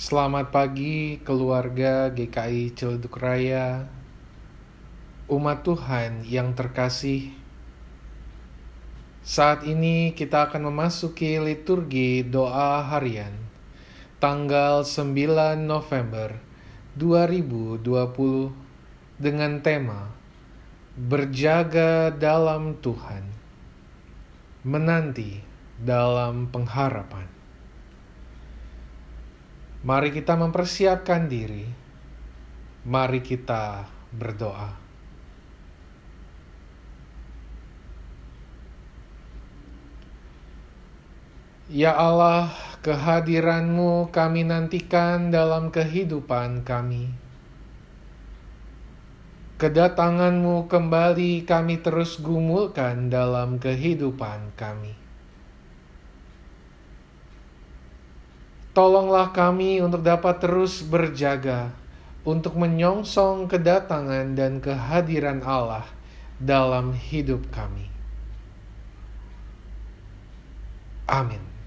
Selamat pagi keluarga GKI Ciledug Raya, umat Tuhan yang terkasih. Saat ini kita akan memasuki liturgi doa harian tanggal 9 November 2020 dengan tema Berjaga dalam Tuhan, menanti dalam pengharapan. Mari kita mempersiapkan diri. Mari kita berdoa. Ya Allah, kehadiranmu kami nantikan dalam kehidupan kami. Kedatanganmu kembali kami terus gumulkan dalam kehidupan kami. Tolonglah kami untuk dapat terus berjaga untuk menyongsong kedatangan dan kehadiran Allah dalam hidup kami. Amin.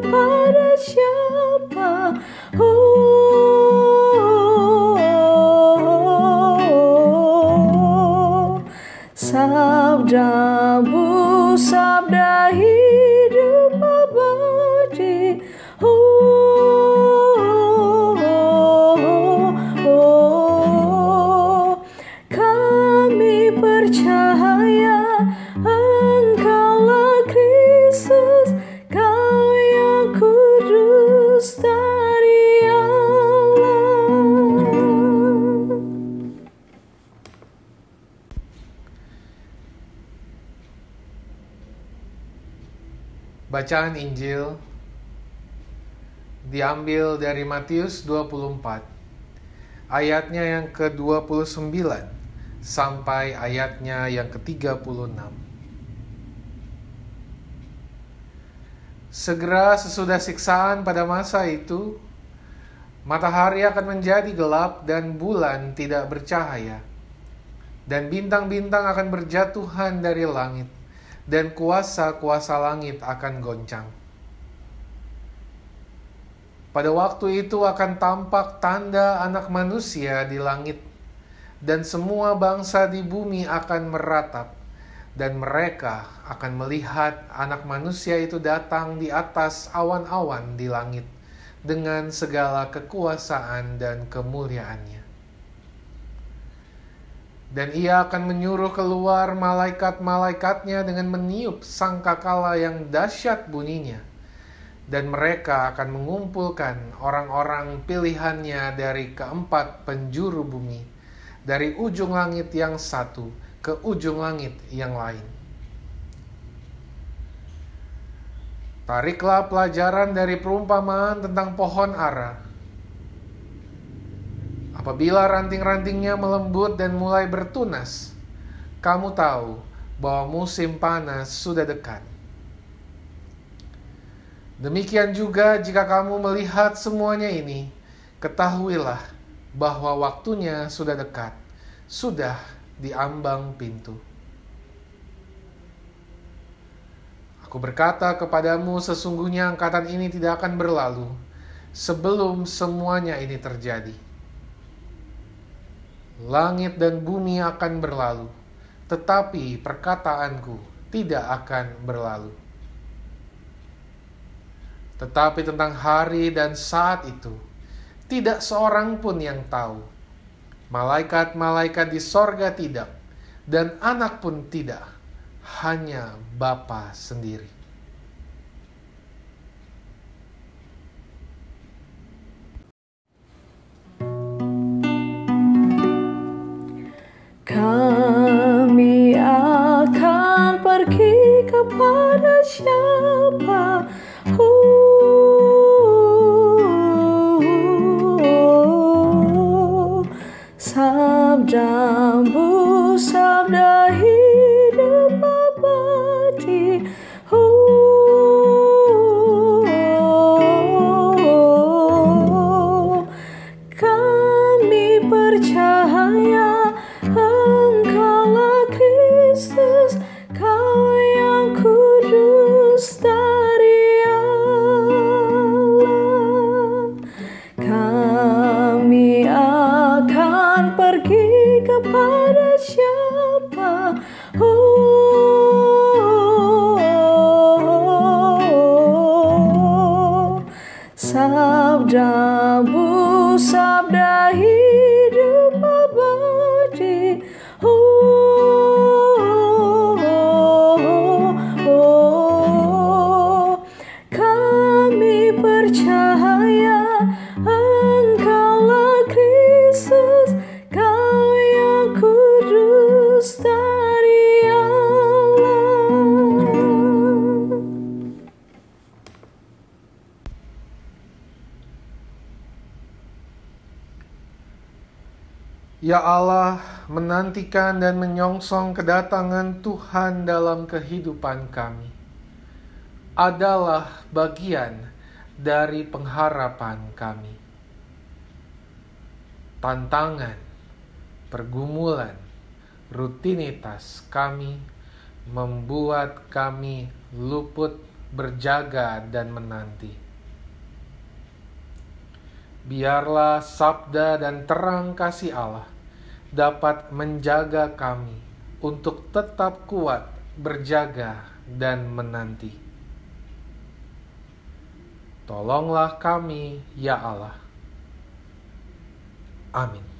para a chapa. Oh, Bacaan Injil diambil dari Matius 24 ayatnya yang ke-29 sampai ayatnya yang ke-36. Segera sesudah siksaan pada masa itu, matahari akan menjadi gelap dan bulan tidak bercahaya, dan bintang-bintang akan berjatuhan dari langit, dan kuasa-kuasa langit akan goncang. Pada waktu itu akan tampak tanda Anak Manusia di langit, dan semua bangsa di bumi akan meratap, dan mereka akan melihat Anak Manusia itu datang di atas awan-awan di langit dengan segala kekuasaan dan kemuliaannya. Dan ia akan menyuruh keluar malaikat-malaikatnya dengan meniup sangkakala yang dahsyat bunyinya. Dan mereka akan mengumpulkan orang-orang pilihannya dari keempat penjuru bumi, dari ujung langit yang satu ke ujung langit yang lain. Tariklah pelajaran dari perumpamaan tentang pohon ara. Apabila ranting-rantingnya melembut dan mulai bertunas, kamu tahu bahwa musim panas sudah dekat. Demikian juga jika kamu melihat semuanya ini, ketahuilah bahwa waktunya sudah dekat, sudah di ambang pintu. Aku berkata kepadamu, sesungguhnya angkatan ini tidak akan berlalu sebelum semuanya ini terjadi. Langit dan bumi akan berlalu, tetapi perkataanku tidak akan berlalu. Tetapi tentang hari dan saat itu, tidak seorang pun yang tahu. Malaikat-malaikat di sorga tidak, dan anak pun tidak. hanya Bapa sendiri. Sabdamu, sabda Ya Allah, menantikan dan menyongsong kedatangan Tuhan dalam kehidupan kami adalah bagian dari pengharapan kami. Tantangan, pergumulan, rutinitas kami membuat kami luput berjaga dan menanti. Biarlah sabda dan terang kasih Allah dapat menjaga kami untuk tetap kuat berjaga dan menanti. Tolonglah kami, ya Allah. Amin.